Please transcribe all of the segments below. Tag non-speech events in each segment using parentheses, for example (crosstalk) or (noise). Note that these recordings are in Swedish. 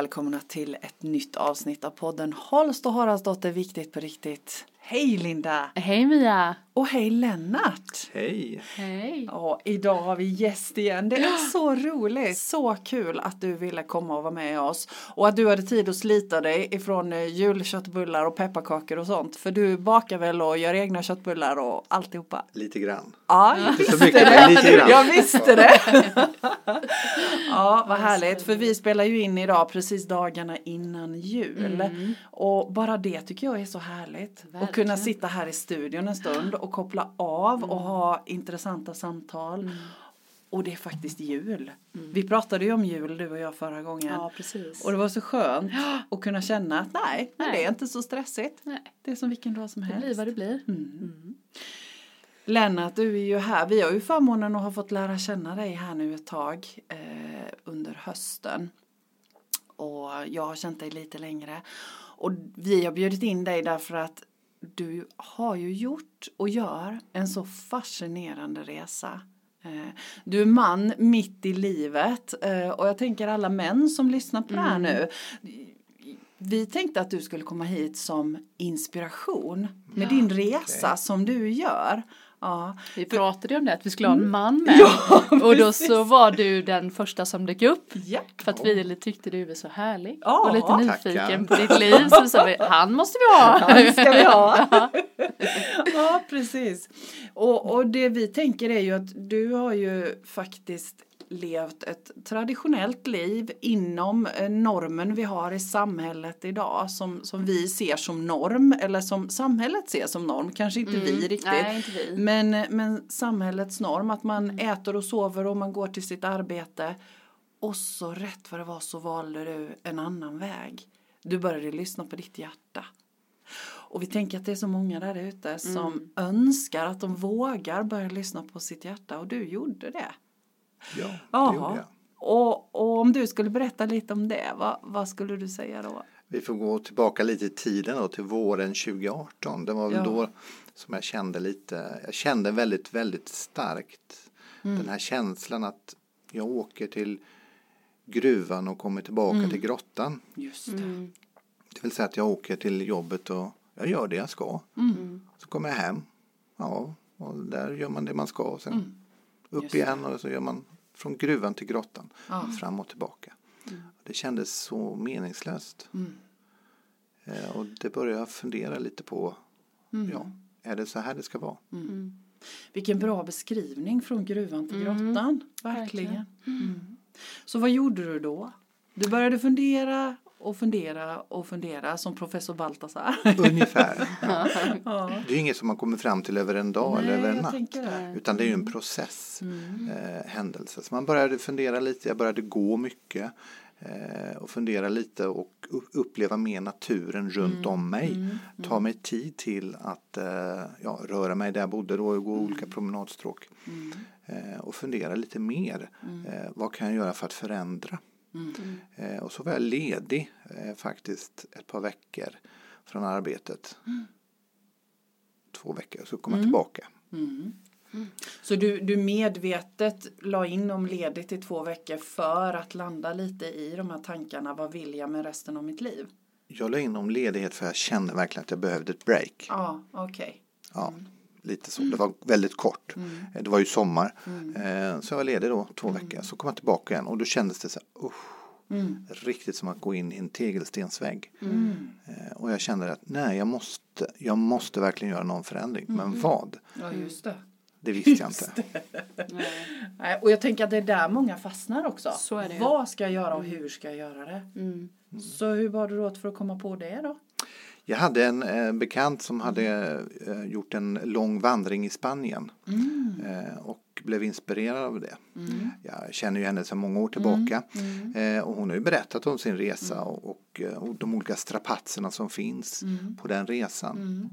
välkomna till ett nytt avsnitt av podden Holst och Haraldsdotter Viktigt på riktigt. Hej Linda! Hej Mia! Och hej Lennart! Hej! Hej! Ja, idag har vi gäst igen. Det är (gasps) så roligt. Så kul att du ville komma och vara med oss. Och att du hade tid att slita dig ifrån eh, julköttbullar och pepparkakor och sånt. För du bakar väl och gör egna köttbullar och alltihopa? Lite grann. Ja, jag Inte så visste mycket, men lite det. grann. (laughs) Jag visste det. (laughs) Ja, vad härligt. För vi spelar ju in idag precis dagarna innan jul. Och bara det tycker jag är så härligt. Att kunna Verkligen. sitta här i studion en stund och koppla av och ha intressanta samtal. Och det är faktiskt jul. Vi pratade ju om jul du och jag förra gången. Ja, precis. Och det var så skönt att kunna känna att nej, Nej. det är inte så stressigt. Nej, Det är som vilken dag som det helst. blir vad det blir. Lennart, du är ju här. Vi har ju förmånen att ha fått lära känna dig här nu ett tag eh, under hösten. Och jag har känt dig lite längre. Och vi har bjudit in dig därför att du har ju gjort och gör en så fascinerande resa. Eh, Du är man mitt i livet eh, och jag tänker alla män som lyssnar på det här nu. Vi tänkte att du skulle komma hit som inspiration med din resa som du gör. Ja, Vi pratade ju om det, att vi skulle ha Mm. en man (laughs) med. och då så var du den första som dök upp. ja. För att vi tyckte du var så härlig. Ja, och lite tackar. nyfiken på ditt liv. Så sa vi, han måste vi ha. (laughs) Han ska vi ha. (laughs) ja, precis. Och, och det vi tänker är ju att du har ju faktiskt levt ett traditionellt liv inom eh, normen vi har i samhället idag som, som vi ser som norm eller som samhället ser som norm, kanske inte vi riktigt. Nej, inte vi. Men, men samhällets norm, att man äter och sover och man går till sitt arbete. Och så rätt vad det var så valde du en annan väg. Du började lyssna på ditt hjärta. Och vi tänker att det är så många där ute som önskar att de vågar börja lyssna på sitt hjärta och du gjorde det. Ja, det Jaha. gjorde jag. Och, och om du skulle berätta lite om det, vad, vad skulle du säga då? Vi får gå tillbaka lite i tiden då till våren 2018. Det var väl Ja. då som jag kände lite, jag kände väldigt, väldigt starkt Mm. den här känslan att jag åker till gruvan och kommer tillbaka Mm. till grottan. Just det. Mm. Det vill säga att jag åker till jobbet och jag gör det jag ska. Mm. Så kommer jag hem. Ja, och där gör man det man ska. Och sen Mm. Upp igen och så gör man från gruvan till grottan. Ja. Fram och tillbaka. Det kändes så meningslöst. Mm. Eh, och det började jag fundera lite på. Mm. Ja, är det så här det ska vara? Vilken bra beskrivning från gruvan till grottan. Verkligen. Verkligen. Mm. Så vad gjorde du då? Du började fundera och fundera och fundera som professor Baltasar. Ungefär. (laughs) Ja. ja. Det är inget som man kommer fram till över en dag eller över en natt. det. Utan det är ju en process, eh, händelse. Så man började fundera lite, jag började gå mycket. Eh, och fundera lite och uppleva mer naturen runt om mig. Ta mig tid till att eh, ja, röra mig där jag bodde då och gå olika promenadstråk. Eh, och fundera lite mer. Eh, vad kan jag göra för att förändra? Eh, och så var jag ledig eh, faktiskt ett par veckor från arbetet. Två veckor, så kom jag tillbaka. Så du, du medvetet la in om ledigt i två veckor för att landa lite i de här tankarna. Vad vill jag med resten av mitt liv? Jag la in om ledighet för jag kände verkligen att jag behövde ett break. Ja, okej. Ja, lite så. Det var väldigt kort. Eh, Det var ju sommar. Eh, Så jag var ledig då två veckor. Så kom jag tillbaka igen och då kändes det så här, usch, riktigt som att gå in i en tegelstensvägg. Eh, Och jag kände att nej, jag måste, jag måste verkligen göra någon förändring. Men vad? Ja, just det. Det visste jag inte. Nej, Och jag tänker att det är där många fastnar också. Så är det ju. Vad ska jag göra och hur ska jag göra det? Mm. Så hur var du åt för att komma på det då? Jag hade en eh, bekant som hade eh, gjort en lång vandring i Spanien eh, och blev inspirerad av det. Jag känner ju henne sedan många år tillbaka eh, och hon har ju berättat om sin resa och, och, eh, och de olika strapatserna som finns på den resan.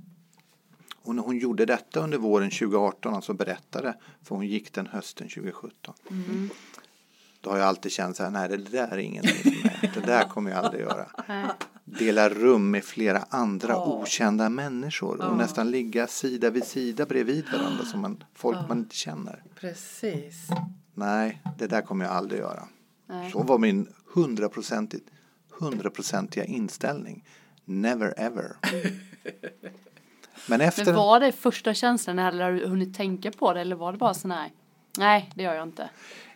Och när hon gjorde detta under våren 2018, alltså berättade, för hon gick den hösten 2017. Då har jag alltid känt så här, nej det där är ingenting för mig. Det där kommer jag aldrig göra. Dela rum med flera andra Ja. okända människor och nästan ligga sida vid sida bredvid varandra som man, (gasps) folk man inte känner. Precis. Nej, det där kommer jag aldrig göra. Nej. Så var min hundraprocentigt hundraprocentiga inställning. Never ever. (laughs) Men efter... Men var det första känslan eller har du hunnit tänka på det eller var det bara så nej, nej det gör jag inte.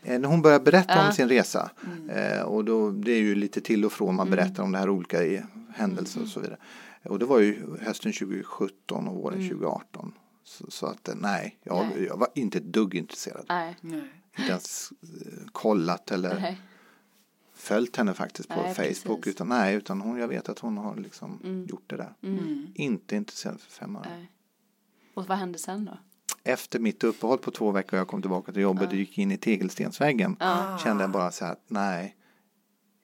Eh, När hon börjar berätta om Ja. sin resa eh, och då, det är ju lite till och från man Mm. berättar om det här olika i händelser och så vidare. Och det var ju hösten 2017 och våren 2018. Så, så att eh, nej, jag, Mm. Nej. jag var inte ett dugg intresserad. Nej, Nej. Inte ens kollat eller nej. följt henne faktiskt på Nej, Facebook. precis. Utan nej, utan hon, jag vet att hon har liksom Mm. gjort det där. Mm. Inte intresserad för fem nej. Och vad hände sen då? Efter mitt uppehåll på två veckor och jag kom tillbaka till jobbet och gick in i tegelstensväggen Ja. kände jag bara så här att nej,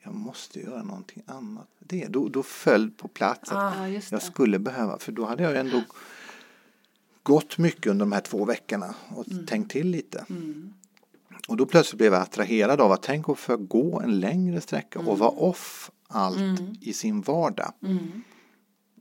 jag måste göra någonting annat. Det, då, då föll på plats att Ah. Jag skulle behöva, för då hade jag ändå gått mycket under de här två veckorna och tänkt till lite. Mm. Och då plötsligt blev jag attraherad av att tänk att få gå en längre sträcka och vara off allt i sin vardag.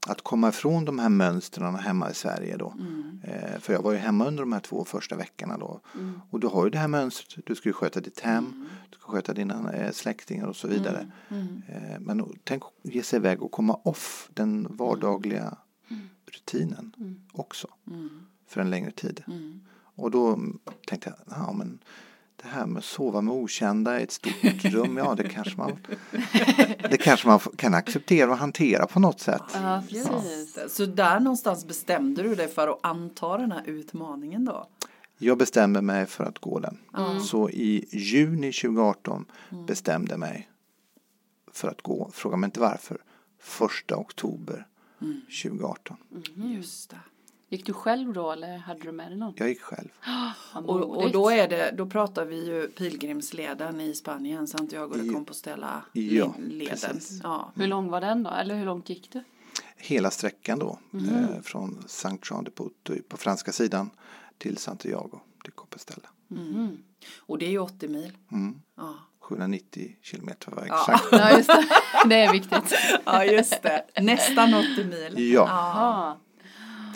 Mm. Att komma ifrån de här mönstren hemma i Sverige då. Mm. Eh, för jag var ju hemma under de här två första veckorna då. Mm. Och du har ju det här mönstret, du ska ju sköta ditt hem, du ska sköta dina eh, släktingar och så vidare. Mm. Eh, men tänk att ge sig iväg och komma off den vardagliga rutinen också. Mm. För en längre tid. Mm. Och då tänkte jag, ja men det här med att sova med okända i ett stort (laughs) rum, ja det kanske man, det kanske man kan acceptera och hantera på något sätt. Ja, precis. Så där någonstans bestämde du dig för att anta den här utmaningen då? Jag bestämde mig för att gå den. Mm. Så i juni 2018 bestämde jag mig för att gå. Fråga mig inte varför. Första oktober Mm. 2018. Just det. Gick du själv då eller hade du med dig någon? Jag gick själv. (gasps) Vad Och, och då är det, då pratar vi ju pilgrimsleden i Spanien, Santiago de. Compostela Ja, leden. Ja. Hur lång var den då? Eller hur långt gick du? Hela sträckan då. Eh, från Saint Jean de Puto på franska sidan till Santiago de Compostela. Mm. Och det är ju 80 mil. Mm. Ja, 790 kilometer var Ja. exakt. Ja, just det. Det är viktigt. (laughs) ja just det. Nästan 80 mil. Ja. Ja,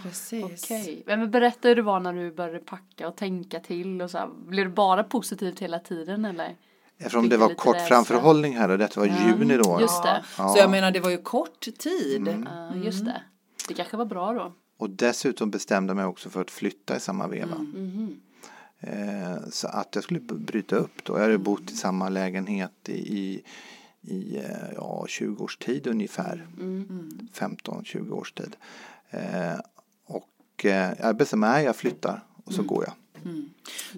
precis. okej. Men berätta hur det var när du började packa och tänka till och så här. Blev det bara positivt hela tiden eller? Eftersom det var kort framförhållning här och detta var juni då. Just det. Ja. Så jag menar det var ju kort tid. Ja, just det. Det kanske var bra då. Och dessutom bestämde jag mig också för att flytta i samma veva. Mhm. Eh, så att jag skulle bryta upp då. Jag hade bott i samma lägenhet i, i, i eh, ja, 20 års tid ungefär. Mm. 15-20 års tid. Eh, och eh, jag bestämde mig, jag flyttar och så går jag.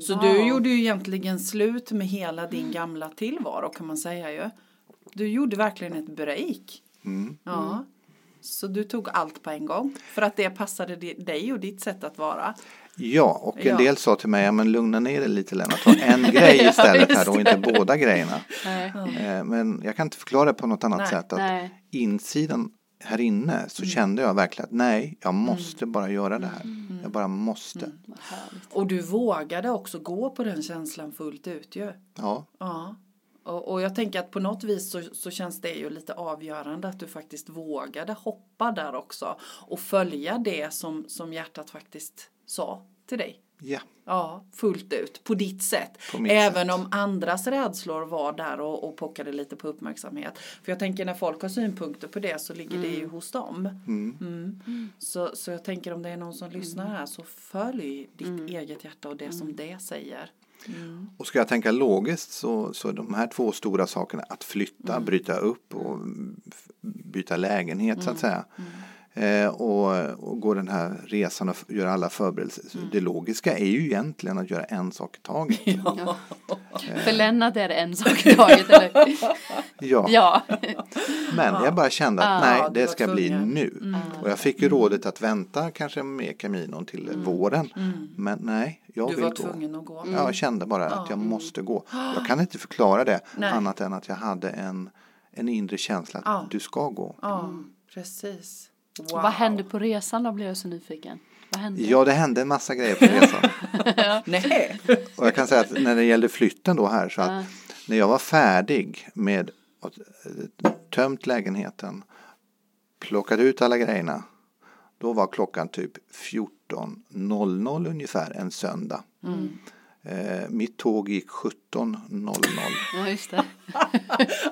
Så Wow. du gjorde ju egentligen slut med hela din gamla tillvaro kan man säga ju. Du gjorde verkligen ett break. Mm. Ja. Så du tog allt på en gång. För att det passade di- dig och ditt sätt att vara. Ja, och en Ja. del sa till mig, ja, men lugna ner dig lite Lennart, ta en grej (laughs) istället här då, inte båda grejerna. Nej. Eh, men jag kan inte förklara det på något annat Nej, sätt. Att Nej. insidan här inne så kände jag verkligen att nej, jag måste bara göra det här. Jag bara måste. Härligt. Och du vågade också gå på den känslan fullt ut ju. Ja, Ja. Och, och jag tänker att på något vis så, så känns det ju lite avgörande att du faktiskt vågade hoppa där också. Och följa det som, som hjärtat faktiskt sa till dig. Ja, Ja, fullt ut, på ditt sätt. På Även sätt. om andras rädslor var där och, och pockade lite på uppmärksamhet. För jag tänker när folk har synpunkter på det så ligger det ju hos dem. mm. Mm. Så, så jag tänker om det är någon som lyssnar här så följ ditt eget hjärta och det som det säger. Och ska jag tänka logiskt så, så är de här två stora sakerna att flytta, Mm. bryta upp och byta lägenhet så Mm. att säga. Eh, och, och gå den här resan och göra alla förberedelser. Mm. Det logiska är ju egentligen att göra en sak i taget. (laughs) Ja. För Lennart är det en sak i taget, eller? (laughs) Ja, Ja. men jag bara kände att Ja, nej, du det var ska bli nu. Och jag fick ju rådet att vänta kanske med Caminon till våren. Men nej, jag Du vill var gå. tvungen att gå. Ja, jag kände bara att jag måste gå. (gasps) Jag kan inte förklara det Nej. annat än att jag hade en, en inre känsla att Ja. du ska gå. Ja, precis. Wow. Vad hände på resan då blev jag så nyfiken. Vad hände? Ja, det hände en massa grejer på resan. (laughs) Nej. Och jag kan säga att när det gällde flytten då här så att Ja. när jag var färdig med att eh, tömt lägenheten, plockat ut alla grejerna, då var klockan typ 14.00 ungefär en söndag. Eh, mitt tåg gick 17.00. (laughs) Ja, just det. (laughs)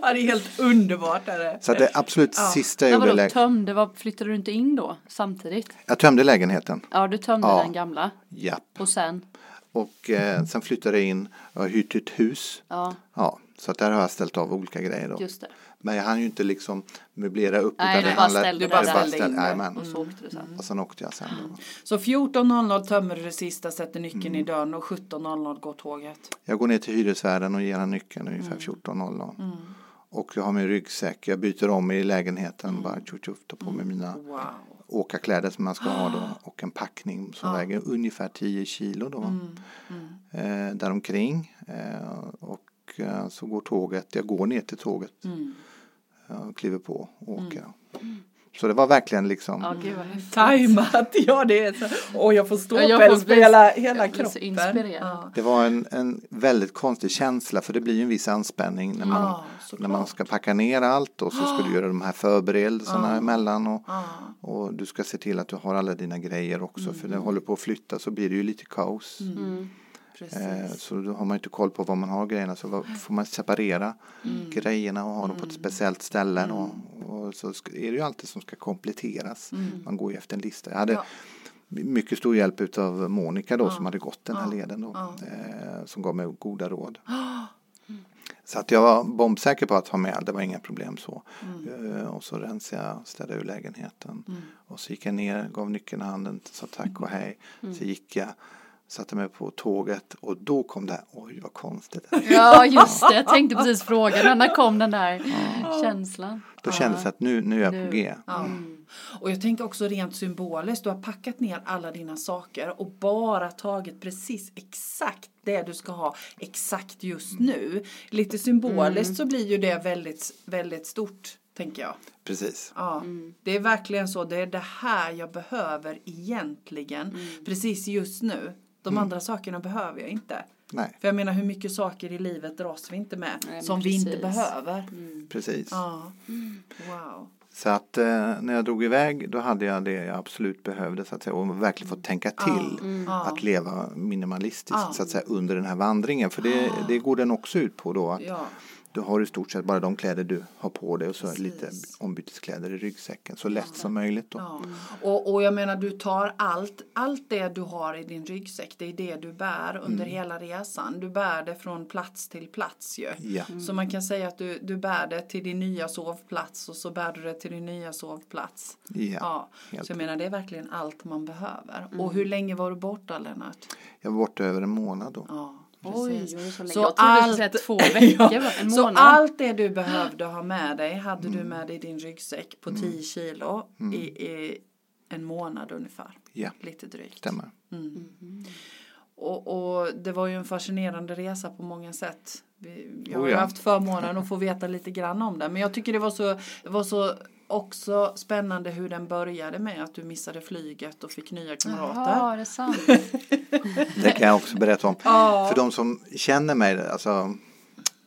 Ja, det är helt underbart. Är det. Så det absolut Ja. sista jag gjorde, vadå, tömde, vad flyttade du inte in då samtidigt? jag tömde lägenheten. Ja, du tömde Ja. den gamla Japp. och sen, Och eh, sen flyttade jag in, jag har hyrt ett hus. ja, Ja, så att där har jag ställt av olika grejer då. just det. Men jag hann ju inte liksom möblera upp. Nej, utan du det bara handlade- ställde Du bara det ställde där in det. Jajamän. och så åkte du sen. Och sen åkte jag sen. Då. Så 14.00 tömmer du det sista, sätter nyckeln i dörren och 17.00 går tåget. Jag går ner till hyresvärden och ger han nyckeln ungefär Mm. 14.00. Och jag har min ryggsäck, jag byter om i lägenheten, bara tjoff tjoff, tar på mig mina Wow. åkarkläder som man ska ha då (gasps) och en packning som väger ungefär 10 kilo då. Mm. Eh, däromkring. Eh, och eh, så går tåget, jag går ner till tåget. Mm. Jag kliver på och åker. Så det var verkligen liksom, Ja, gud. Tajmat, ja det är så. Och jag får ståpäls får på hela, hela kroppen. Ja. det var en, en väldigt konstig känsla för det blir ju en viss anspänning när man, Ja, såklart. när man ska packa ner allt och så ska du göra de här förberedelserna emellan och, Ja. och du ska se till att du har alla dina grejer också för det håller på att flytta så blir det ju lite kaos. Mm. Precis. Eh, så då har man inte koll på var man har grejerna så får man separera grejerna och ha dem på ett speciellt ställe. Och, och så är det ju alltid som ska kompletteras. Man går ju efter en lista. Jag hade Ja. mycket stor hjälp av Monica då som hade gått den här Ja. leden då. Ja. Eh, som gav mig goda råd. (gasps) Så att jag var bombsäker på att ha med, det var inga problem så. Eh, och så rensade jag, städade ur lägenheten. Och så gick jag ner, gav nyckeln i handen, sa tack och hej. Så gick jag, satte mig på tåget och då kom det här, oj vad konstigt. Ja, just det. Jag tänkte precis fråga, när kom den där känslan? Då kändes det att nu, nu är jag Nu. på G. Ja. Och jag tänker också rent symboliskt, du har packat ner alla dina saker och bara tagit precis exakt det du ska ha exakt just nu. Lite symboliskt så blir ju det väldigt, väldigt stort, tänker jag. Precis. Ja, det är verkligen så. Det är det här jag behöver egentligen, precis just nu. De andra sakerna behöver jag inte. Nej, För jag menar hur mycket saker i livet dras vi inte med Nej, som vi inte precis. behöver. precis. Ja, wow. Så att eh, när jag drog iväg då hade jag det jag absolut behövde så att säga och verkligen fått tänka till Ja. att leva minimalistiskt så att säga under den här vandringen för det, det går den också ut på då att Ja. Du har i stort sett bara de kläder du har på dig och så Precis. lite ombyteskläder i ryggsäcken så lätt som möjligt då. Ja. Och, och jag menar du tar allt, allt det du har i din ryggsäck, det är det du bär under hela resan. Du bär det från plats till plats ju. Ja. Så man kan säga att du, du bär det till din nya sovplats och så bär du det till din nya sovplats. Ja, Ja, så jag menar det är verkligen allt man behöver. Och hur länge var du borta Lennart? Jag var borta över en månad då. Ja, Oj, precis. oj, så länge. Så Jag trodde du skulle allt- säga två (laughs) veckor, va? en Så månad. allt det du behövde ha med dig hade du med dig i din ryggsäck på 10 kilo i, i en månad ungefär. Ja, Lite drygt. stämmer. Och, och det var ju en fascinerande resa på många sätt. Vi, jag har Oh ja. haft förmånen att få veta lite grann om det. Men jag tycker det var så, det var så också spännande hur den började med att du missade flyget och fick nya kamrater. Jaha, det är sant. (laughs) Det kan jag också berätta om. Ja. För de som känner mig, alltså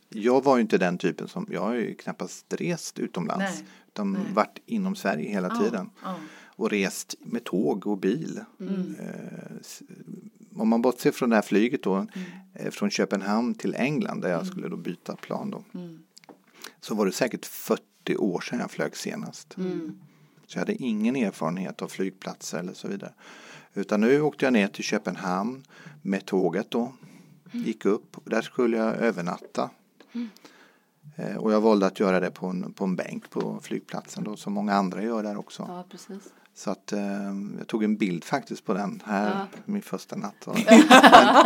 jag var ju inte den typen som, jag har ju knappast rest utomlands. Nej, Utan nej. varit inom Sverige hela tiden. Ja, Och rest med tåg och bil. Mm. Eh, om man bortser från det här flyget då, Mm. eh, från Köpenhamn till England där jag skulle då byta plan då. Mm. Så var det säkert 40 år sedan jag flög senast. Mm. Så jag hade ingen erfarenhet av flygplatser eller så vidare. Utan nu åkte jag ner till Köpenhamn med tåget då. Gick upp och där skulle jag övernatta. Eh, Och jag valde att göra det på en, på en bänk på flygplatsen då som många andra gör där också. Ja, precis. Så att eh, jag tog en bild faktiskt på den här, Ja. min första natt. Och (laughs) en,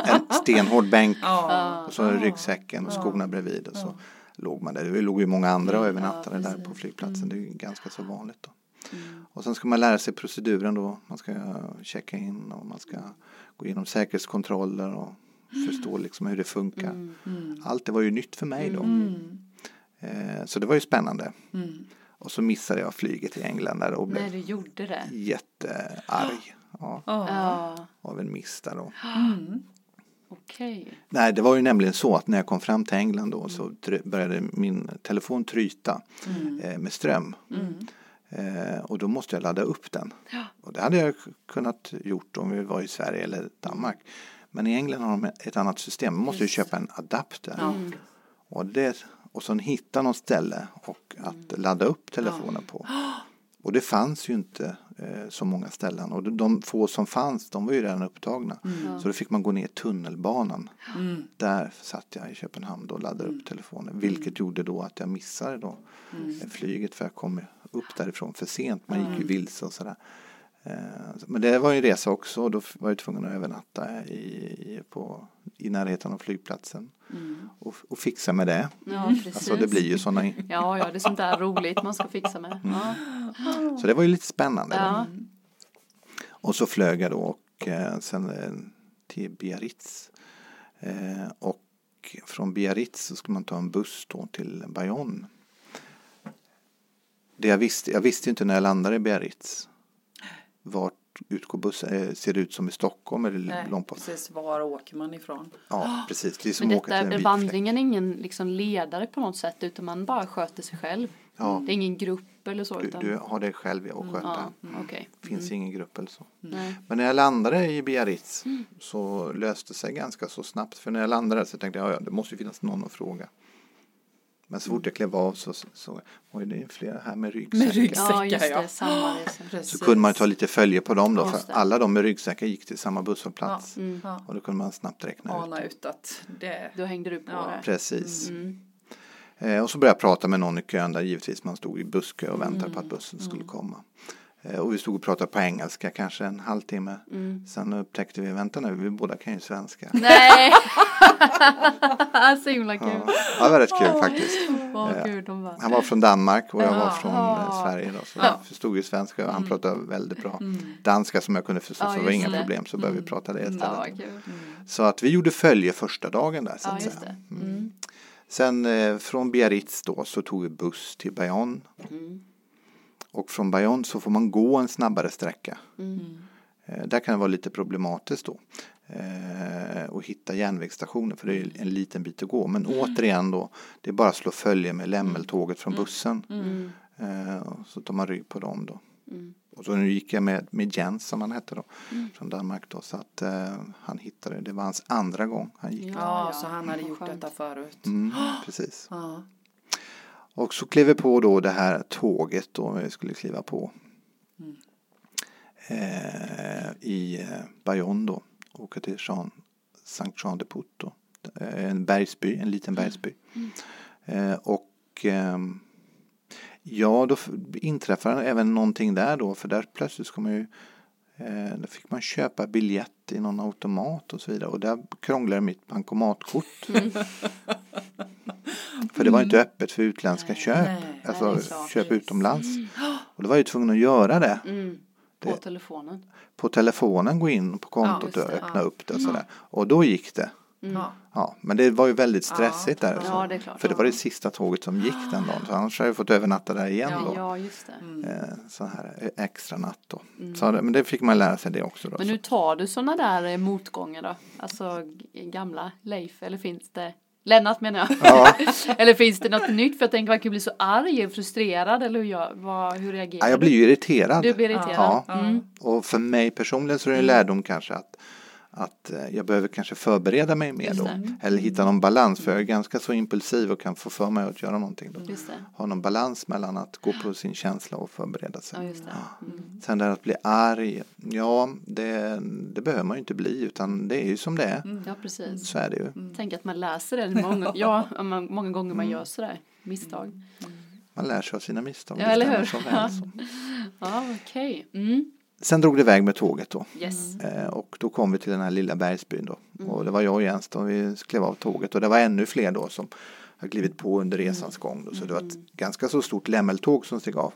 en stenhård bänk Ja. och så ryggsäcken och skorna bredvid och så låg man där. Det låg ju många andra och övernattade där på flygplatsen. Det är ju ganska så vanligt då. Och sen ska man lära sig proceduren då. Man ska checka in och man ska gå igenom säkerhetskontroller och förstå liksom hur det funkar. Allt det var ju nytt för mig då. Mm. Eh, så det var ju spännande. Mm. Och så missade jag flyget till England där och blev Nej, du gjorde det. jättearg. Ja, Ja. Ja, av en miss där då. Mm. Okej. Nej, det var ju nämligen så att när jag kom fram till England då så började min telefon tryta Mm. eh, med ström. Mm. Eh, och då måste jag ladda upp den. Ja. Och det hade jag kunnat gjort om vi var i Sverige eller Danmark. Men i England har de ett annat system. Man måste ju köpa en adapter. Ja. Och, det, och sen hitta något ställe och att ladda upp telefonen på. (gasps) Och det fanns ju inte eh, så många ställen. Och de, få som fanns, de var ju redan upptagna. Så då fick man gå ner tunnelbanan. Mm. Där satt jag i Köpenhamn och laddade upp telefonen. Vilket gjorde då att jag missade då eh, flyget för jag kom upp därifrån för sent. Man gick ju vilse och sådär. Eh, Men det var ju en resa också och då var jag tvungen att övernatta i, i, på, i närheten av flygplatsen. Och, och fixa med det. Ja, precis. Alltså det blir ju sådana. (laughs) Ja, ja, det är sånt där roligt man ska fixa med. Ja. Så det var ju lite spännande. Ja. Och så flög jag då och eh, sen eh, till Biarritz. Eh, och från Biarritz så skulle man ta en buss då till Bayonne. Det jag visste, jag visste inte när jag landade i Biarritz. Vart utgår bussen? Eh, ser det ut som i Stockholm? Eller Nej, långt på? precis. Var åker man ifrån? Ja, precis. Det är som Men att åka till detta, vandringen är ingen liksom ledare på något sätt utan man bara sköter sig själv. Ja. Det är ingen grupp eller så. fläck. Utan, Du, du har dig själv att sköta. ja, okej. finns ingen grupp eller så. Nej. Men när jag landade i Biarritz så löste det sig ganska så snabbt. För när jag landade så tänkte jag, ja, det måste ju finnas någon att fråga. Men så fort jag klev av så så oj det är flera här med ryggsäckar. Med ryggsäckar. Ja, just ja. det. Samma. (gasps) Så kunde man ta lite följe på dem då. För det. alla de med ryggsäckar gick till samma busshållplats. Mm. Ja. Och då kunde man snabbt räkna ut. Ana ut att det... Då hängde du på Ja. det. Precis. Mm. Eh, och så började jag prata med någon i kön där givetvis man stod i busskö och väntade på att bussen skulle komma. Eh, och vi stod och pratade på engelska kanske en halvtimme. Sen upptäckte vi, vänta nu, vi båda kan ju svenska. Nej! (laughs) Så himla kul. Ja, det var rätt kul faktiskt. Eh, gud, bara... Han var från Danmark och jag var från eh, Sverige då, så jag förstod ju svenska och han pratade väldigt bra danska som jag kunde förstå så det var just inga det. problem så började vi prata det istället. kul. Så att vi gjorde följe första dagen där så att säga. det. Mm. Sen eh, från Biarritz då så tog vi buss till Bayonne. Mm. Och från Bayonne så får man gå en snabbare sträcka. Mm. Eh, där kan det vara lite problematiskt då. Eh, och hitta järnvägsstationer för det är en liten bit att gå. Men återigen då, det är bara att slå följe med lämmeltåget från bussen. Mm. Eh, och så tar man rygg på dem då. Mm. Och så nu gick jag med, med Jens som han hette då, från Danmark då. Så att eh, han hittade, det var hans andra gång han gick. Ja, Ja, ja. så han hade gjort detta förut. Mm, precis. Ja. Och så klev vi på då det här tåget då vi skulle kliva på. Eh, I eh, Bayonne då. Åka till Jean, Saint Jean de Put då. Eh, en bergsby, en liten bergsby. Eh, och ehm, ja, då inträffade även någonting där då. För där plötsligt ska man ju Eh, då fick man köpa biljett i någon automat och så vidare. Och där krånglade mitt bankomatkort. (laughs) (laughs) för det var inte öppet för utländska köp. nej, alltså nej, klart. köp utomlands. Och då var jag ju tvungen att göra det. Mm. På Det- telefonen. På telefonen gå in på kontot Ja, och öppna ja. upp det och sådär. Och då gick det. Ja. Ja, men det var ju väldigt stressigt där. Ja, så. det klart. För det var det sista tåget som gick den dagen. Så (gasps) annars hade jag fått övernatta där igen Ja, då. Ja, just det. Eh, så här eh, extra natt då. Så, det- men det fick man lära sig det också. Då. Men Så- hur tar du sådana där eh, motgångar då? Alltså gamla Leif, eller finns det Lennart menar jag. Ja. (laughs) eller finns det något nytt? För jag tänker man kan bli så arg och frustrerad eller hur, jag, vad, hur reagerar Ja, jag blir ju irriterad. du? Du blir irriterad? Ja. Mm. Och för mig personligen så är det en lärdom kanske att, att eh, jag behöver kanske förbereda mig mer då. Eller hitta någon balans för jag är ganska så impulsiv och kan få för mig att göra någonting då. Ha någon balans mellan att gå på sin känsla och förbereda Ja, sig. just det. Mm. Sen där att bli arg, ja det, det behöver man ju inte bli utan det är ju som det är. Ja, precis. Så är det ju. Tänk att man läser det många, (laughs) ja, man- många gånger Mm. man gör sådär misstag. Man lär sig av sina misstag. Ja, eller hur? väl, Ja. (laughs) Ja, okej. Mm. Sen drog det iväg med tåget då. Yes. Eh, och då kom vi till den här lilla bergsbyn då. Mm. Och det var jag och Jens då vi klev av tåget. Och det var ännu fler då som har klivit på under resans gång. Då. Så det var Mm. ett ganska så stort lämmeltåg som steg av.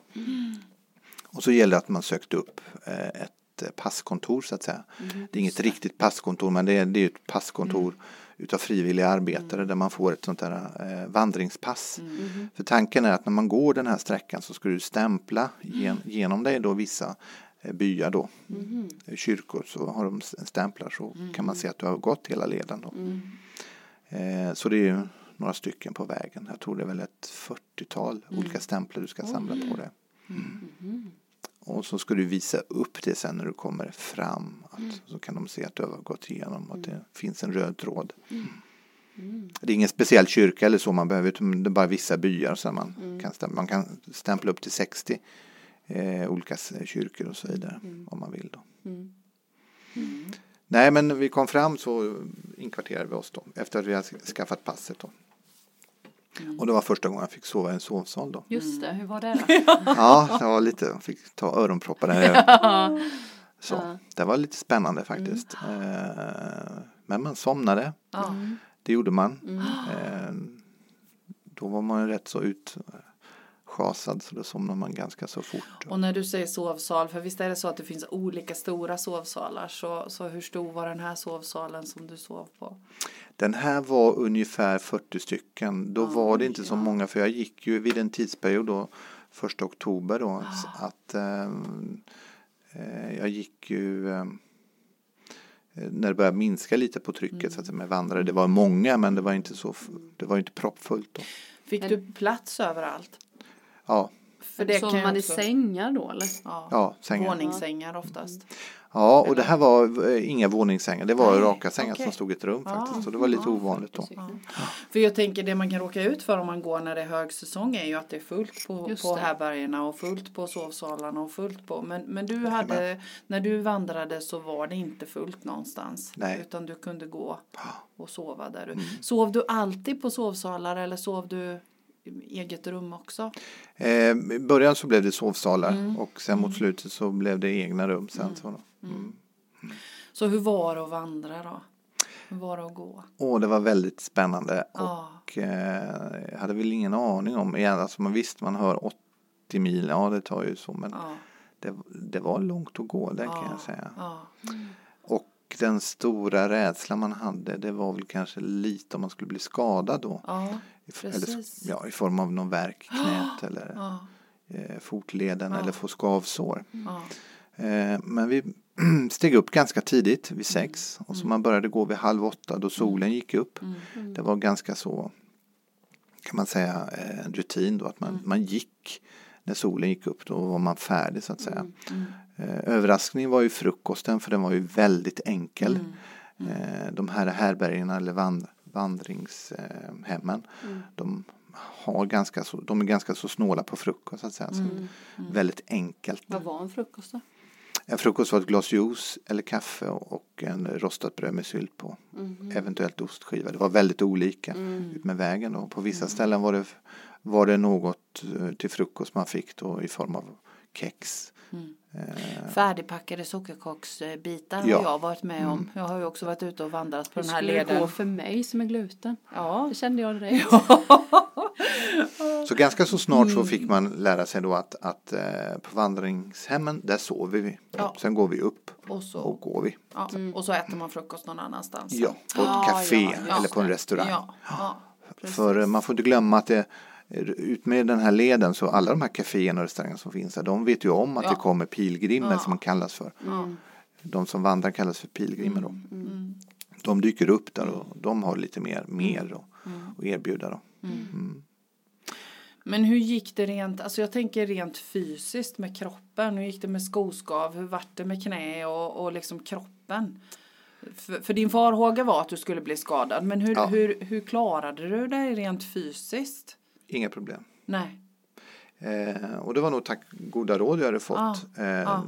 Och så gällde det att man sökte upp eh, ett eh, passkontor så att säga. Mm. Det är inget riktigt passkontor men det är, det är ett passkontor utav frivilliga arbetare där man får ett sånt där eh, vandringspass. Mm. För tanken är att när man går den här sträckan så ska du stämpla gen, genom dig då vissa byar då, eh, kyrkor så har de stämplar så kan man se att du har gått hela leden då. Mm. Eh, så det är ju några stycken på vägen. Jag tror det är väl ett 40-tal olika stämplar du ska samla på dig. Och så ska du visa upp det sen när du kommer fram. Att, Så kan de se att du har gått igenom och att det finns en röd tråd. Det är ingen speciell kyrka eller så man behöver, utan det är bara vissa byar som man kan stämpla. Man kan stämpla upp till 60 eh, olika kyrkor och så vidare om man vill. Då. Nej, men vi kom fram så inkvarterade vi oss då efter att vi hade skaffat passet då. Och det var första gången jag fick sova i en sovsal då. Just det, hur var det då? (laughs) Ja, det var lite, jag fick ta öronproppar där. Så, Ja. det var lite spännande faktiskt. Eh, Men man somnade, Ja. det gjorde man. Mm. Eh, Då var man ju rätt så utschasad så då somnade man ganska så fort. Och när du säger sovsal, för visst är det så att det finns olika stora sovsalar, så, så hur stor var den här sovsalen som du sov på? Den här var ungefär 40 stycken. Då var det inte så många för jag gick ju vid en tidsperiod då, första oktober då, så att ehm, eh, jag gick ju ehm, eh, när det började minska lite på trycket så att säga, med vandrare. Det var många men det var inte så, det var inte proppfullt då. Fick du plats överallt? Ja, För det Sov man i också- sängar då eller? Ja, ja sängar. Våningssängar oftast. Ja, och det här var eh, inga våningssängar. Det var Nej, raka sängar okej. som stod i ett rum Ja, faktiskt. Så det var lite ja, ovanligt då. Ja. För jag tänker det man kan råka ut för om man går när det är högsäsong är ju att det är fullt på, Just på härbärgena och fullt på sovsalarna och fullt på. Men, men du hade, när du vandrade så var det inte fullt någonstans. Nej. Utan du kunde gå och sova där du. Mm. Sov du alltid på sovsalar eller sov du eget rum också? Eh, I början så blev det sovsalar Mm. och sen mot slutet så blev det egna rum. Sen så, mm. Så hur var det att vandra då? Hur var det att gå? Och det var väldigt spännande Ja. och eh, hade väl ingen aning om, alltså man visst man hör 80 mil, ja det tar ju så men Ja, det, det var långt att gå det kan Ja. jag säga. Och den stora rädslan man hade det var väl kanske lite om man skulle bli skadad då. Eller, ja, I form av någon värk (gasps) i knät eller ja, eh, fotleden eller få skavsår. ja. Eh, men vi (clears throat) steg upp ganska tidigt vid Mm. sex och så man började gå vid halv åtta då solen gick upp. Mm. Det var ganska så kan man säga eh, en rutin då att man, Mm. man gick när solen gick upp då var man färdig så att säga. Mm. Eh, överraskningen var ju frukosten för den var ju väldigt enkel. Mm. Eh, de här härbärgena eller vand, vandringshemmen de har ganska så, de är ganska så snåla på frukost så att säga. Mm. Så väldigt enkelt. Vad var en frukost då? En frukost var ett glas juice eller kaffe och en rostat bröd med sylt på. Eventuellt ostskiva. Det var väldigt olika ut med vägen. Och på vissa ställen var det, var det något eh, till frukost man fick då i form av kex. Färdigpackade sockerkaksbitar Ja. har jag varit med om. Jag har ju också varit ute och vandrat på Hur den här skulle det gå leden. för mig som är gluten? Ja, Det kände jag direkt. (laughs) Så ganska så snart så fick man lära sig då att, att eh, på vandringshemmen där sover vi. Ja. Sen går vi upp och så, och går vi. ja, och så äter man frukost någon annanstans. Ja, på ett Ja, café eller på en restaurang. Ja, ja, precis. För eh, man får inte glömma att det ut med den här leden så alla de här kaféerna och restaurangerna som finns här de vet ju om att Ja. det kommer pilgrimer Ja. som man kallas för. Ja. De som vandrar kallas för pilgrimer då. Mm. De dyker upp där och de har lite mer, mer och, Mm. och erbjuda då. Mm. Men hur gick det rent, alltså jag tänker rent fysiskt med kroppen. Hur gick det med skoskav? Hur vart det med knä och, och liksom kroppen? För, för din farhåga var att du skulle bli skadad. Men hur, Ja. hur, hur klarade du dig rent fysiskt? Inga problem. Nej. Eh, och det var nog tack goda råd jag hade fått. Ja, Eh, ja.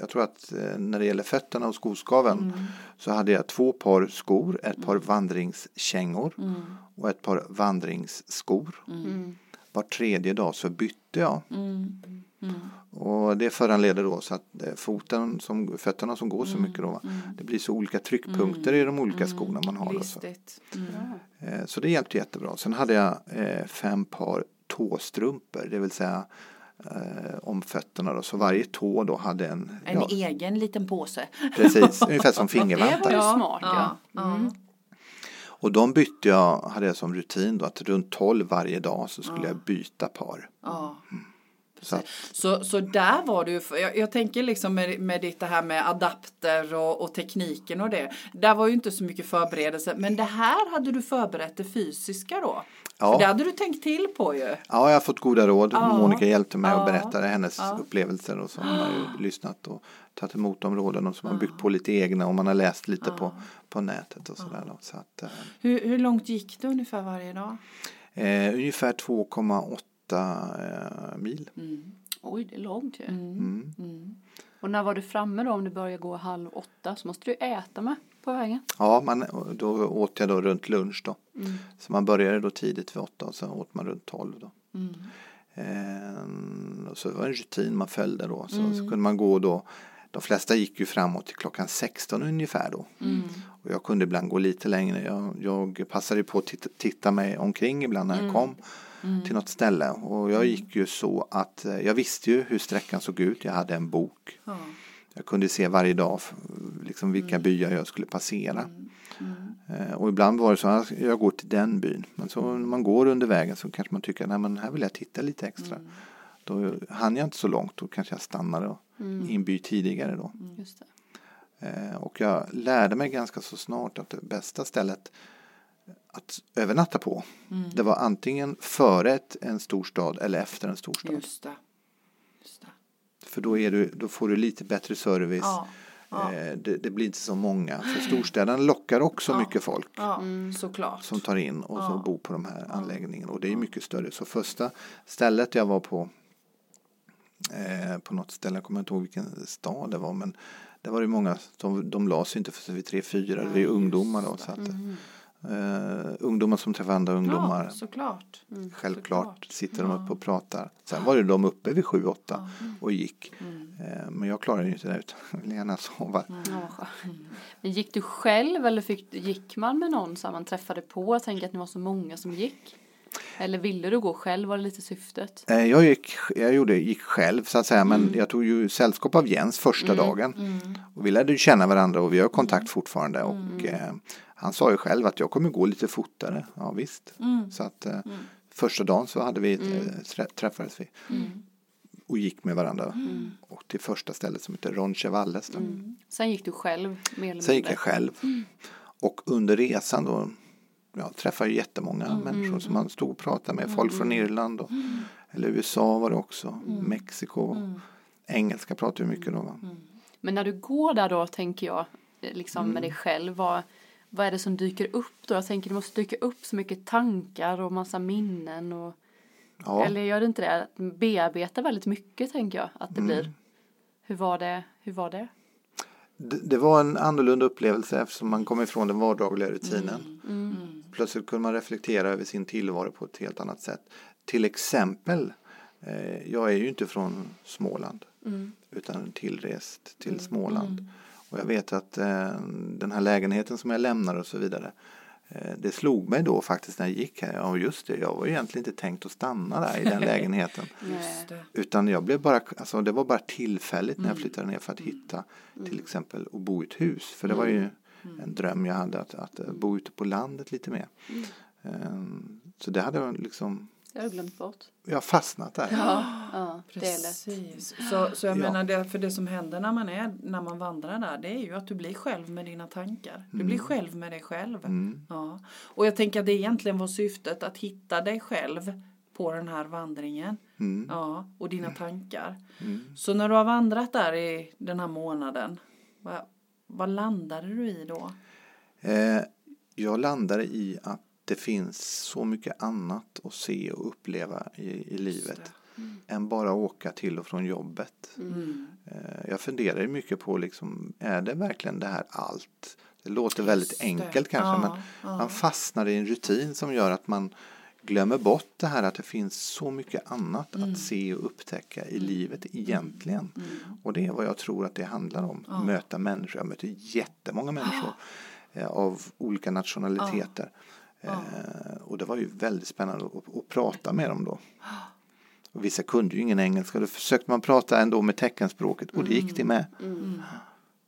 Jag tror att eh, när det gäller fötterna och skoskaven Mm. så hade jag två par skor, ett par vandringskängor Mm. och ett par vandringsskor. Mm. Var tredje dag så bytte jag. Mm. Mm. Och det föranleder då så att eh, foten som, fötterna som går Mm. så mycket då, det blir så olika tryckpunkter i de olika skorna man har. Så. Mm. Eh, så det hjälpte jättebra. Sen hade jag eh, fem par tåstrumpor, det vill säga eh, om fötterna då. Så varje tå då hade en, En ja, egen liten påse. precis, (laughs) ungefär som Det var fingervantar. smart ja. ja. Mm. Och de bytte jag, hade jag som rutin då, att runt 12 varje dag så skulle Ja. jag byta par. Ja. Så, Så, där var du, jag, jag tänker liksom med, med ditt det här med adapter och, och tekniken och det. Där var ju inte så mycket förberedelse, men det här hade du förberett det fysiska då? Ja. För det hade du tänkt till på ju. Ja, jag har fått goda råd. Ja. Monica hjälpte mig Ja. och berättade hennes Ja. upplevelser och så har man ju (gasps) lyssnat och tagit emot de råden och så har man byggt på lite egna och man har läst lite på, på nätet och sådär. Så att, eh, Hur, hur långt gick det ungefär varje dag? eh, ungefär 2,8 eh, mil. Oj, det är långt ju. Mm. Och när var du framme då om du började gå halv åtta så måste du äta med på vägen. Ja, man, då åt jag då runt lunch då. Så man började då tidigt vid åtta och sen åt man runt tolv då. Eh, och så var det en rutin man följde då. Så, så kunde man gå då. De flesta gick ju framåt till klockan 16 ungefär då. Och jag kunde ibland gå lite längre. Jag, jag passade på att titta, titta mig omkring ibland när jag kom till något ställe. Och jag gick ju så att eh, jag visste ju hur sträckan såg ut. Jag hade en bok. Ja. Jag kunde se varje dag liksom vilka byar jag skulle passera. Eh, Och ibland var det så att jag går till den byn. Men så när man går under vägen så kanske man tycker att här vill jag titta lite extra. Då hann jag inte så långt. Då kanske jag stannade och i en by tidigare då. Just det. Eh, Och jag lärde mig ganska så snart att det bästa stället att övernatta på. Det var antingen före ett, en storstad eller efter en storstad. Just det. Just det. För då, är du, då får du lite bättre service. Ja. Ja. Eh, Det, det blir inte så många. För storstäderna lockar också mycket folk Ja, såklart. som tar in och så Ja. bor på de här anläggningarna. Och det är mycket större. Så första stället jag var på eh, på något ställe, jag kommer inte ihåg vilken stad det var, men det var det många, de, de la sig inte för vid tre, fyra, det var ju ungdomar då. Så att, eh, ungdomar som träffar andra ungdomar. Ja, såklart. Självklart såklart. sitter de uppe och pratar. Sen var det de uppe vid sju, åtta och gick. Eh, Men jag klarade ju inte det utan (laughs) ville gärna sova. Ja, skönt. Men gick du själv eller fick, gick man med någon som man träffade på? Jag tänker att ni var så många som gick. Eller ville du gå själv? Var det lite syftet? Eh, Jag gick, jag gjorde, gick själv så att säga men jag tog ju sällskap av Jens första dagen. Och vi lärde känna varandra och vi har kontakt fortfarande. Och eh, han sa ju själv att jag kommer gå lite fortare. Ja visst. Så att eh, första dagen så hade vi, eh, trä- träffades vi. Och gick med varandra. Och till första stället som heter Ronchevalles. då. Sen gick du själv Sen gick jag själv. Och under resan då ja, träffade jag jättemånga människor som man stod och pratade med. Folk från Irland och, eller USA var det också. Mexiko. Engelska pratade vi mycket då. Va? Men när du går där då tänker jag eh, liksom Mm. med dig själv. Vad, vad är det som dyker upp då? Jag tänker det måste dyka upp så mycket tankar och massa minnen. Och, Ja. Eller gör det inte det? Bearbeta väldigt mycket tänker jag att det Mm. blir. Hur var det? Hur var det? Det, det var en annorlunda upplevelse eftersom man kom ifrån den vardagliga rutinen. Plötsligt kunde man reflektera över sin tillvaro på ett helt annat sätt. Till exempel, eh, jag är ju inte från Småland utan tillrest till Småland. Och jag vet att eh, den här lägenheten som jag lämnar och så vidare eh, det slog mig då faktiskt när jag gick här. Ja just det, jag var ju egentligen inte tänkt att stanna där i den (laughs) lägenheten. Utan jag blev bara, alltså det var bara tillfälligt när jag flyttade ner för att hitta till exempel och bo i ett hus. För det var ju en dröm jag hade att, att eh, bo ute på landet lite mer. Ehm, Så det hade jag liksom, Jag har glömt bort. jag har fastnat där. Ja, ja det är lätt. Precis. Så, så jag Ja. menar, det, för det som händer när man, är, när man vandrar där, det är ju att du blir själv med dina tankar. Du blir själv med dig själv. Mm. Ja. Och jag tänker att det egentligen var syftet, att hitta dig själv på den här vandringen. Mm. Ja, och dina tankar. Mm. Så när du har vandrat där i den här månaden, vad, vad landade du i då? Eh, Jag landade i att det finns så mycket annat att se och uppleva i, i livet än bara åka till och från jobbet. Mm. Eh, Jag funderar mycket på liksom, är det verkligen det här allt? Det låter väldigt enkelt kanske Ja, men ja. man fastnar i en rutin som gör att man glömmer bort det här att det finns så mycket annat Mm. att se och upptäcka i livet egentligen. Och det är vad jag tror att det handlar om. Möta människor. Jag möter jättemånga människor eh, av olika nationaliteter. Eh, och det var ju väldigt spännande att, att prata med dem då. Och vissa kunde ju ingen engelska. Då försökte man prata ändå med teckenspråket och det gick det med.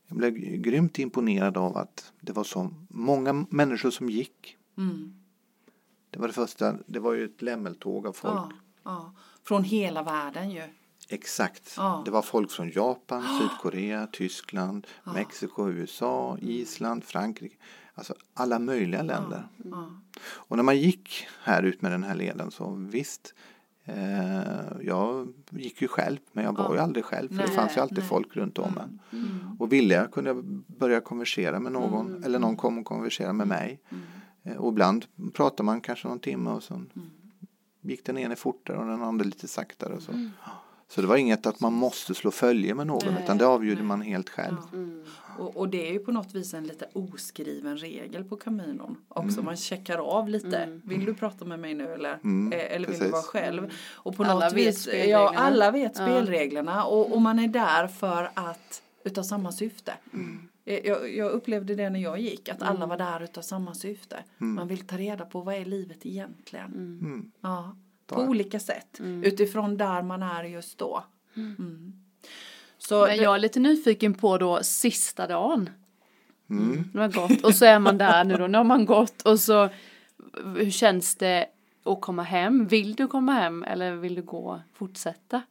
Jag blev grymt imponerad av att det var så många människor som gick. Mm. Det var det första, det var ju ett lämmeltåg av folk. Ja, ja. Från hela världen ju. Exakt. Ja. Det var folk från Japan, (gasps) Sydkorea, Tyskland, Mexiko, USA, Island, Frankrike. Alltså alla möjliga länder. Och när man gick här ut med den här leden så visst, eh, jag gick ju själv men jag var ju aldrig själv för det fanns ju alltid nej. folk runt om en. Mm. Och ville jag kunde jag börja konversera med någon eller någon kom och konversera med mig. Eh, Och ibland pratar man kanske någon timme och så gick den ene fortare och den andra lite saktare. Och så. så det var inget att man måste slå följe med någon Nej, utan det avgjorde nej. man helt själv. Ja. Mm. Och, och det är ju på något vis en lite oskriven regel på Caminon också. Mm. Man checkar av lite. Vill du prata med mig nu eller, Mm, eh, eller vill du precis. vara själv? Och på Alla något vet vis, ja spelreglerna. alla vet Ja. spelreglerna och, och man är där för att utav samma syfte. Mm. Eh, Jag, jag upplevde det när jag gick, att alla var där utav samma syfte. Man vill ta reda på vad är livet egentligen. Mm. Ja, på olika sätt. Utifrån där man är just då. Mm. Så Men jag är lite nyfiken på då sista dagen. Mm. Nu har gått och så är man där nu då. Nu har man gått och så hur känns det att komma hem? Vill du komma hem eller vill du gå fortsätta?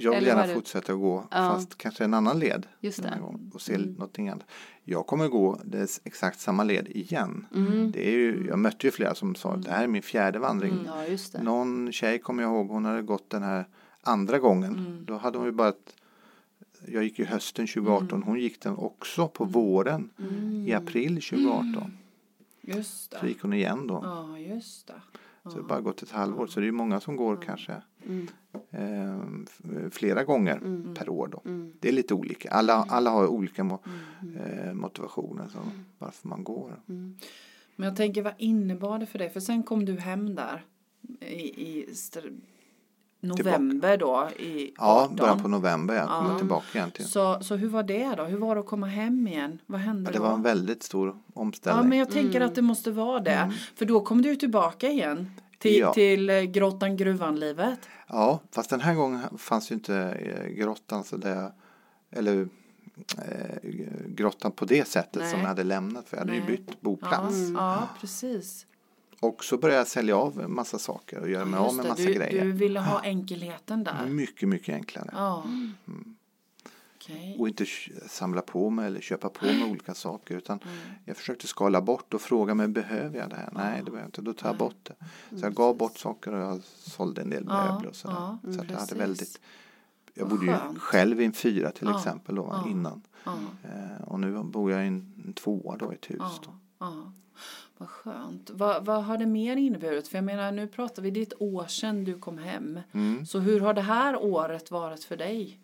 Jag vill gärna fortsätta gå Ja. fast kanske en annan led. Just den gången Och se någonting annat. Jag kommer gå det exakt samma led igen. Mm. Det är ju, jag mötte ju flera som sa att det här är min fjärde vandring. Ja, just det. Någon tjej kommer jag ihåg, hon hade gått den här andra gången. Mm. Då hade hon ju bara ett, jag gick ju hösten 2018, hon gick den också på våren Mm. i april 2018. Just Så det. gick hon igen då. Ja, just det. Så det har bara gått ett halvår. Så det är ju många som går kanske Mm. eh, flera gånger Mm. per år då. Mm. Det är lite olika. Alla, alla har olika mo- eh, motivationer så varför man går. Mm. Men jag tänker vad innebar det för dig? För sen kom du hem där i, i november då i Ja, 18. början på november jag kom Ja. tillbaka egentligen. Så, så hur var det då? Hur var det att komma hem igen? Vad hände Ja, det då? var en väldigt stor ja, omställning. men jag tänker att det måste vara det. För då kom du tillbaka igen till, Ja. till eh, grottan Gruvan-livet. Ja, fast den här gången fanns ju inte eh, grottan så det, eller eh, grottan på det sättet Nej. som jag hade lämnat för jag hade ju Nej. bytt boplats. Ja, ja, precis. Och så började jag sälja av en massa saker och göra mig av med det, massa du, grejer. du ville ha enkelheten där. Mycket, mycket enklare. Ja. Okej. Och inte samla på mig eller köpa på mig (clears throat) olika saker utan Mm. jag försökte skala bort och fråga mig behöver jag det här? Nej, det behöver jag inte. Då tar jag bort det. Så jag gav bort saker och jag sålde en del Mm. Möbler och sådär. ja, så jag hade väldigt Jag bodde ju själv i en fyra till Ja, exempel då, ja. innan. Ja. Eh, och nu bor jag i en, tvåa då i ett hus. Då. Ja, ja. Vad skönt. Vad, vad har det mer inneburit? För jag menar, nu pratar vi, det är ett år sedan du kom hem. Mm. Så hur har det här året varit för dig?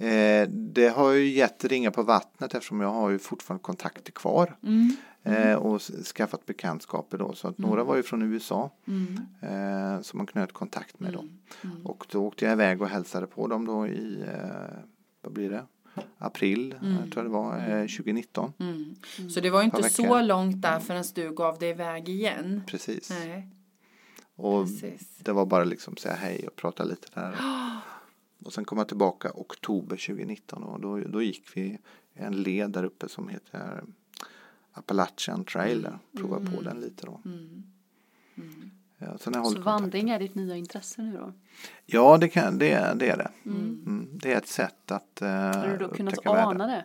Eh, det har ju gett ringar på vattnet eftersom jag har ju fortfarande kontakter kvar. Mm. Eh, och s- skaffat bekantskaper då. Så att några var ju från USA Mm. eh, som man knöt kontakt med då. Mm. Och då åkte jag iväg och hälsade på dem då i, eh, vad blir det? April, Mm. jag tror det var, eh, 2019. Mm. Så det var inte Par så långt där förrän du gav dig iväg igen? Precis. Nej, Och precis. det var bara liksom säga hej och prata lite där. (gasps) Och sen kom jag tillbaka oktober 2019 och då, då gick vi en led där uppe som heter Appalachian Trail. där. Prova på den lite då. Mm. Mm. Ja, Så kontakt. vandring är ditt nya intresse nu då? Ja, det, kan, det, det är det. Mm, det är ett sätt att uh, Har du då kunnat upptäcka världen. ana det?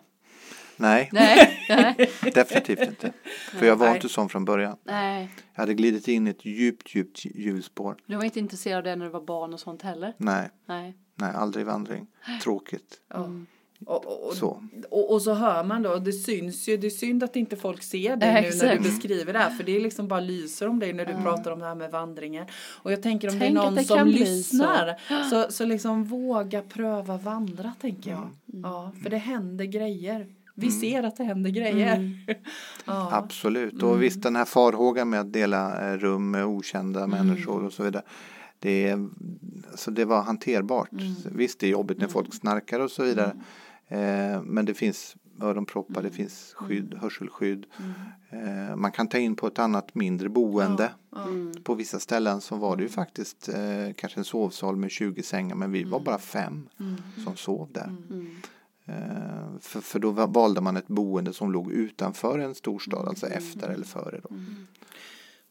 Nej, Nej, (laughs) definitivt inte. För jag var Nej. inte sån från början. nej. Jag hade glidit in i ett djupt, djupt hjulspår. Du var inte intresserad av det när du var barn och sånt heller? Nej, Nej. nej, aldrig vandring. Tråkigt. Ja. Och, och, och, Så. och, och så hör man då, det syns ju, det är synd att inte folk ser dig nu när du beskriver det här för det är liksom bara lyser om dig när du pratar om det här med vandringen. Och jag tänker om Tänk det är någon det som lyssnar så. så liksom våga pröva vandra tänker jag. Mm. Ja, för det händer grejer. Vi ser att det händer grejer. Mm. (laughs) ja. Absolut. Och visst den här farhågan med att dela eh, rum med okända människor och så vidare. Det, alltså det var hanterbart. Visst det är jobbigt när folk snarkar och så vidare. Eh, men det finns öronproppar, det finns skydd, hörselskydd. Eh, man kan ta in på ett annat mindre boende. Ja. Mm. På vissa ställen så var det ju faktiskt eh, kanske en sovsal med 20 sängar men vi var bara fem som sov där. Mm. Eh, för, för då va- valde man ett boende som låg utanför en storstad, alltså efter eller före. Då.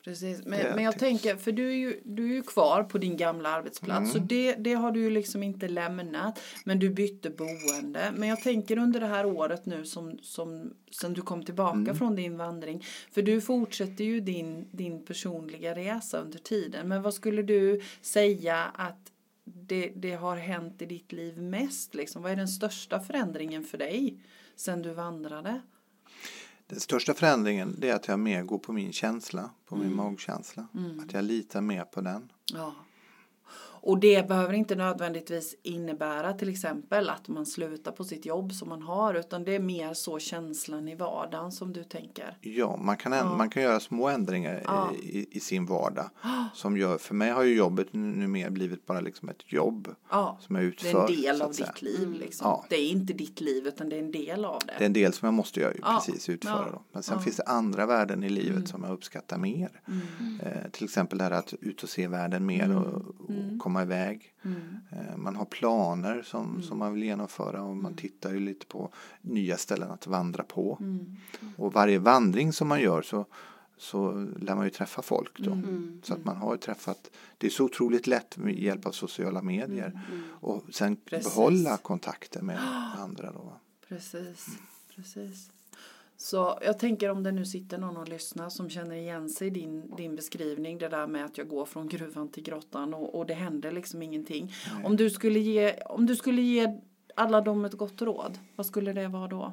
Precis, men, men jag tycks- tänker, för du är ju, du är ju kvar på din gamla arbetsplats så Mm. det, det har du ju liksom inte lämnat. Men du bytte boende. Men jag tänker under det här året nu som, som sen du kom tillbaka Mm. från din vandring. För du fortsätter ju din, din personliga resa under tiden. Men vad skulle du säga att det, det har hänt i ditt liv mest? Liksom? Vad är den största förändringen för dig sen du vandrade? Den största förändringen är att jag mer går på min känsla, på Mm. min magkänsla. Att jag litar mer på den. Ja. Och det behöver inte nödvändigtvis innebära till exempel att man slutar på sitt jobb som man har utan det är mer så känslan i vardagen som du tänker. Ja, man kan, änd- Ja. man kan göra små ändringar Ja. i, i sin vardag. Som gör, för mig har ju jobbet nu, nu mer blivit bara liksom ett jobb Ja, som jag det utför. är en del av säga. ditt liv liksom. Ja. Det är inte ditt liv utan det är en del av det. Det är en del som jag måste göra, Ja. precis utföra. Ja. Då. Men sen Ja. Mm. finns det andra värden i livet som jag uppskattar mer. Eh, till exempel det här att ut och se världen mer Mm. och, och komma iväg. Eh, man har planer som, Mm. som man vill genomföra och man tittar ju lite på nya ställen att vandra på. Mm. Och varje vandring som man gör så, så lär man ju träffa folk då. Mm. Så att man har träffat, det är så otroligt lätt med hjälp av sociala medier. Och sen Mm. Precis. behålla kontakter med (gasps) andra då. Precis, precis. Så jag tänker om det nu sitter någon och lyssnar som känner igen sig i din, din beskrivning. Det där med att jag går från gruvan till grottan och, och det händer liksom ingenting. Om du, skulle ge, om du skulle ge alla dem ett gott råd, vad skulle det vara då?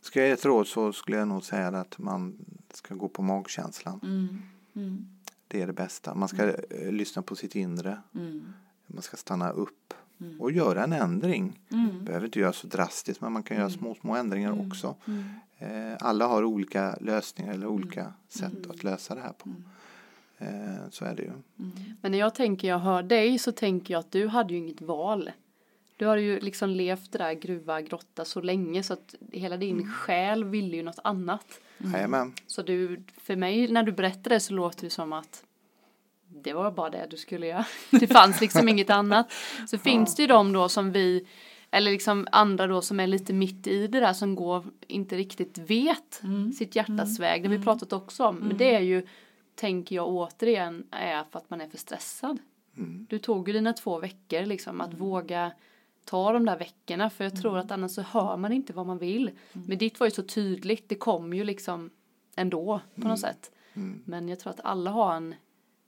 Ska jag ge ett råd så skulle jag nog säga att man ska gå på magkänslan. Mm, mm, Det är det bästa. Man ska eh, lyssna på sitt inre. mm, Man ska stanna upp och göra en ändring. mm, Behöver inte göra så drastiskt men man kan göra små, små ändringar också. Mm, Eh, alla har olika lösningar eller olika sätt att lösa det här på. Mm. Eh, så är det ju. Men när jag tänker jag hör dig så tänker jag att du hade ju inget val. Du har ju liksom levt det där gruva, grotta så länge så att hela din själ ville ju något annat. Jajamän. Så du, för mig när du berättar det så låter det som att det var bara det du skulle göra. (laughs) Det fanns liksom inget annat. Så (laughs) finns det ju de då som vi, eller liksom andra då som är lite mitt i det där som går, inte riktigt vet sitt hjärtas väg. Det har vi pratat också om. Men det är ju, tänker jag återigen, är för att man är för stressad. Mm. Du tog ju dina två veckor liksom att våga ta de där veckorna för jag tror att annars så hör man inte vad man vill. Men ditt var ju så tydligt, det kom ju liksom ändå på något sätt. Mm. Men jag tror att alla har en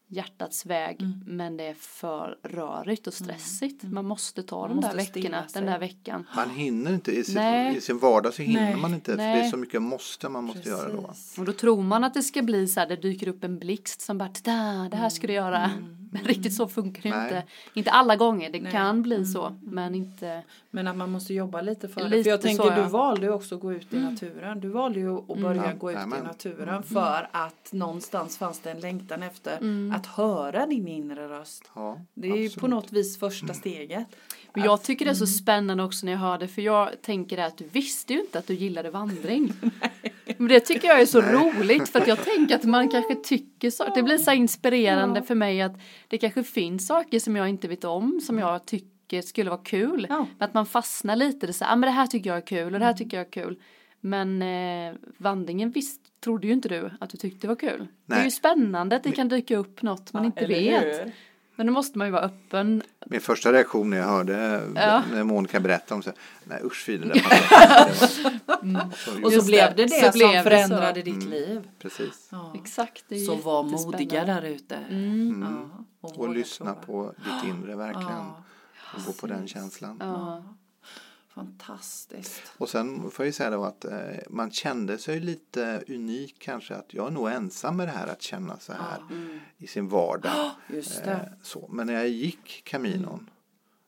hjärtats väg men det är för rörigt och stressigt. Man måste ta Man de där måste stilla veckorna, den där veckan. Man hinner inte, i sin, Nej. i sin vardag så hinner Nej. man inte. För det är Nej. så mycket måste man måste göra då. Precis. Och då tror man att det ska bli så här, det dyker upp en blixt som bara, "Tada, det här ska du göra. (laughs) Men riktigt så funkar det Nej. inte. Inte alla gånger, det Nej. kan bli så, men inte. Men att man måste jobba lite för det. Lite För jag tänker, så, du ja. valde ju också att gå ut i naturen. Du valde ju att börja Ja, gå ut i jajamän. naturen för att någonstans fanns det en längtan efter att höra din inre röst. Ja, Det är ju på absolut. något vis första steget. Men jag tycker det är så spännande också när jag hör det, för jag tänker det att du visste ju inte att du gillade vandring. (laughs) Men det tycker jag är så roligt för att jag tänker att man kanske tycker så. Det blir så inspirerande för mig att det kanske finns saker som jag inte vet om som jag tycker skulle vara kul. Ja. Men att man fastnar lite, det är så här, ah, men det här tycker jag är kul och det här tycker jag är kul. Men eh, vandringen visst trodde ju inte du att du tyckte det var kul. Det är Nej. ju spännande att det kan dyka upp något man inte vet. Men då måste man ju vara öppen. Min första reaktion när jag hörde Ja. när Monica berättade om så nej usch fy det där inte." Så, Och så blev det det, så som blev det förändrade så. ditt liv. Precis. Ja. Exakt. Det är Så var modiga där ute. Mm. Ja, Och våga lyssna prova. på ditt inre verkligen. Ja, Och gå på den känslan. Fantastiskt. Och sen får jag säga då att eh, man kände sig lite unik kanske att jag är nog ensam med det här att känna så här i sin vardag. Just det. så. Men när jag gick Caminon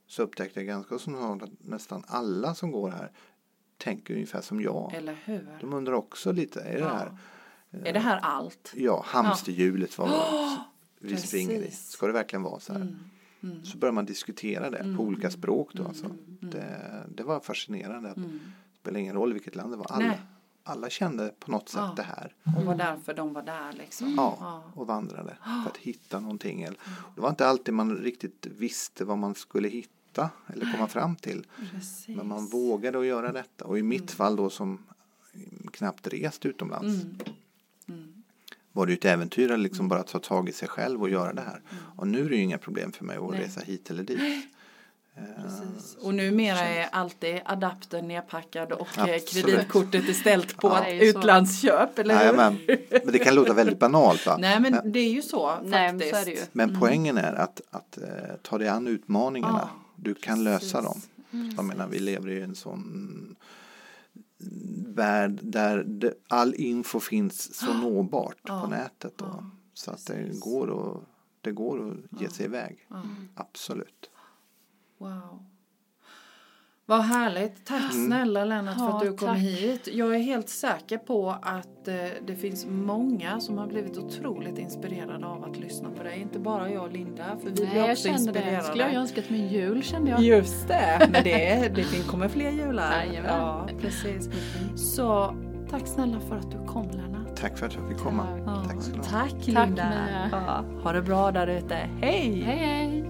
så upptäckte jag ganska snart att nästan alla som går här tänker ungefär som jag. Eller hur? De undrar också lite, är det Ja. här? Är det här allt? Ja, hamsterhjulet var vi Precis. (gasps) springer i. Ska det verkligen vara så här? Mm. Så börjar man diskutera det på olika språk då. Alltså. Det, det var fascinerande. Att Det spelar ingen roll vilket land det var. Alla, Nej. alla kände på något sätt Ja. det här. Och var därför de var där liksom. Ja, och vandrade för att hitta någonting. Det var inte alltid man riktigt visste vad man skulle hitta eller komma fram till. Precis. Men man vågade att göra detta. Och i mitt fall då som knappt rest utomlands. Mm. Var det ju ett äventyr att liksom bara ta tag i sig själv och göra det här. Och nu är det ju inga problem för mig att Nej. resa hit eller dit. Precis. Och numera är alltid adaptern nedpackad och eh, Absolut. kreditkortet är ställt på Ja. ett Det är så. utlandsköp, eller hur? Jajamän. Men det kan låta väldigt banalt va? Nej men det är ju så Nej, men faktiskt. så är det ju. Men poängen är att, att eh, ta dig an utmaningarna. Ja, du kan lösa precis. dem. Jag menar, vi lever i en sån värld där det, all info finns så nåbart Ja. på nätet. Då. Ja, så att det går, att, det går att ge sig iväg. Absolut. Wow. Vad härligt. Tack Mm. snälla Lennart för Ja, att du kom tack. hit. Jag är helt säker på att eh, det finns många som har blivit otroligt inspirerade av att lyssna på dig. Inte bara jag och Linda, för vi Nej, blir jag också kände det. inspirerade. Skulle jag önskat mig en jul kände jag. Just det, men det, det (laughs) kommer fler jular. Jajamän. Ja, precis. Så tack snälla för att du kom Lennart. Tack för att jag fick komma. Tack. Tack ha. Tack Tack, Linda. Mia. Ja, ha det bra där ute. Hej! Hej hej!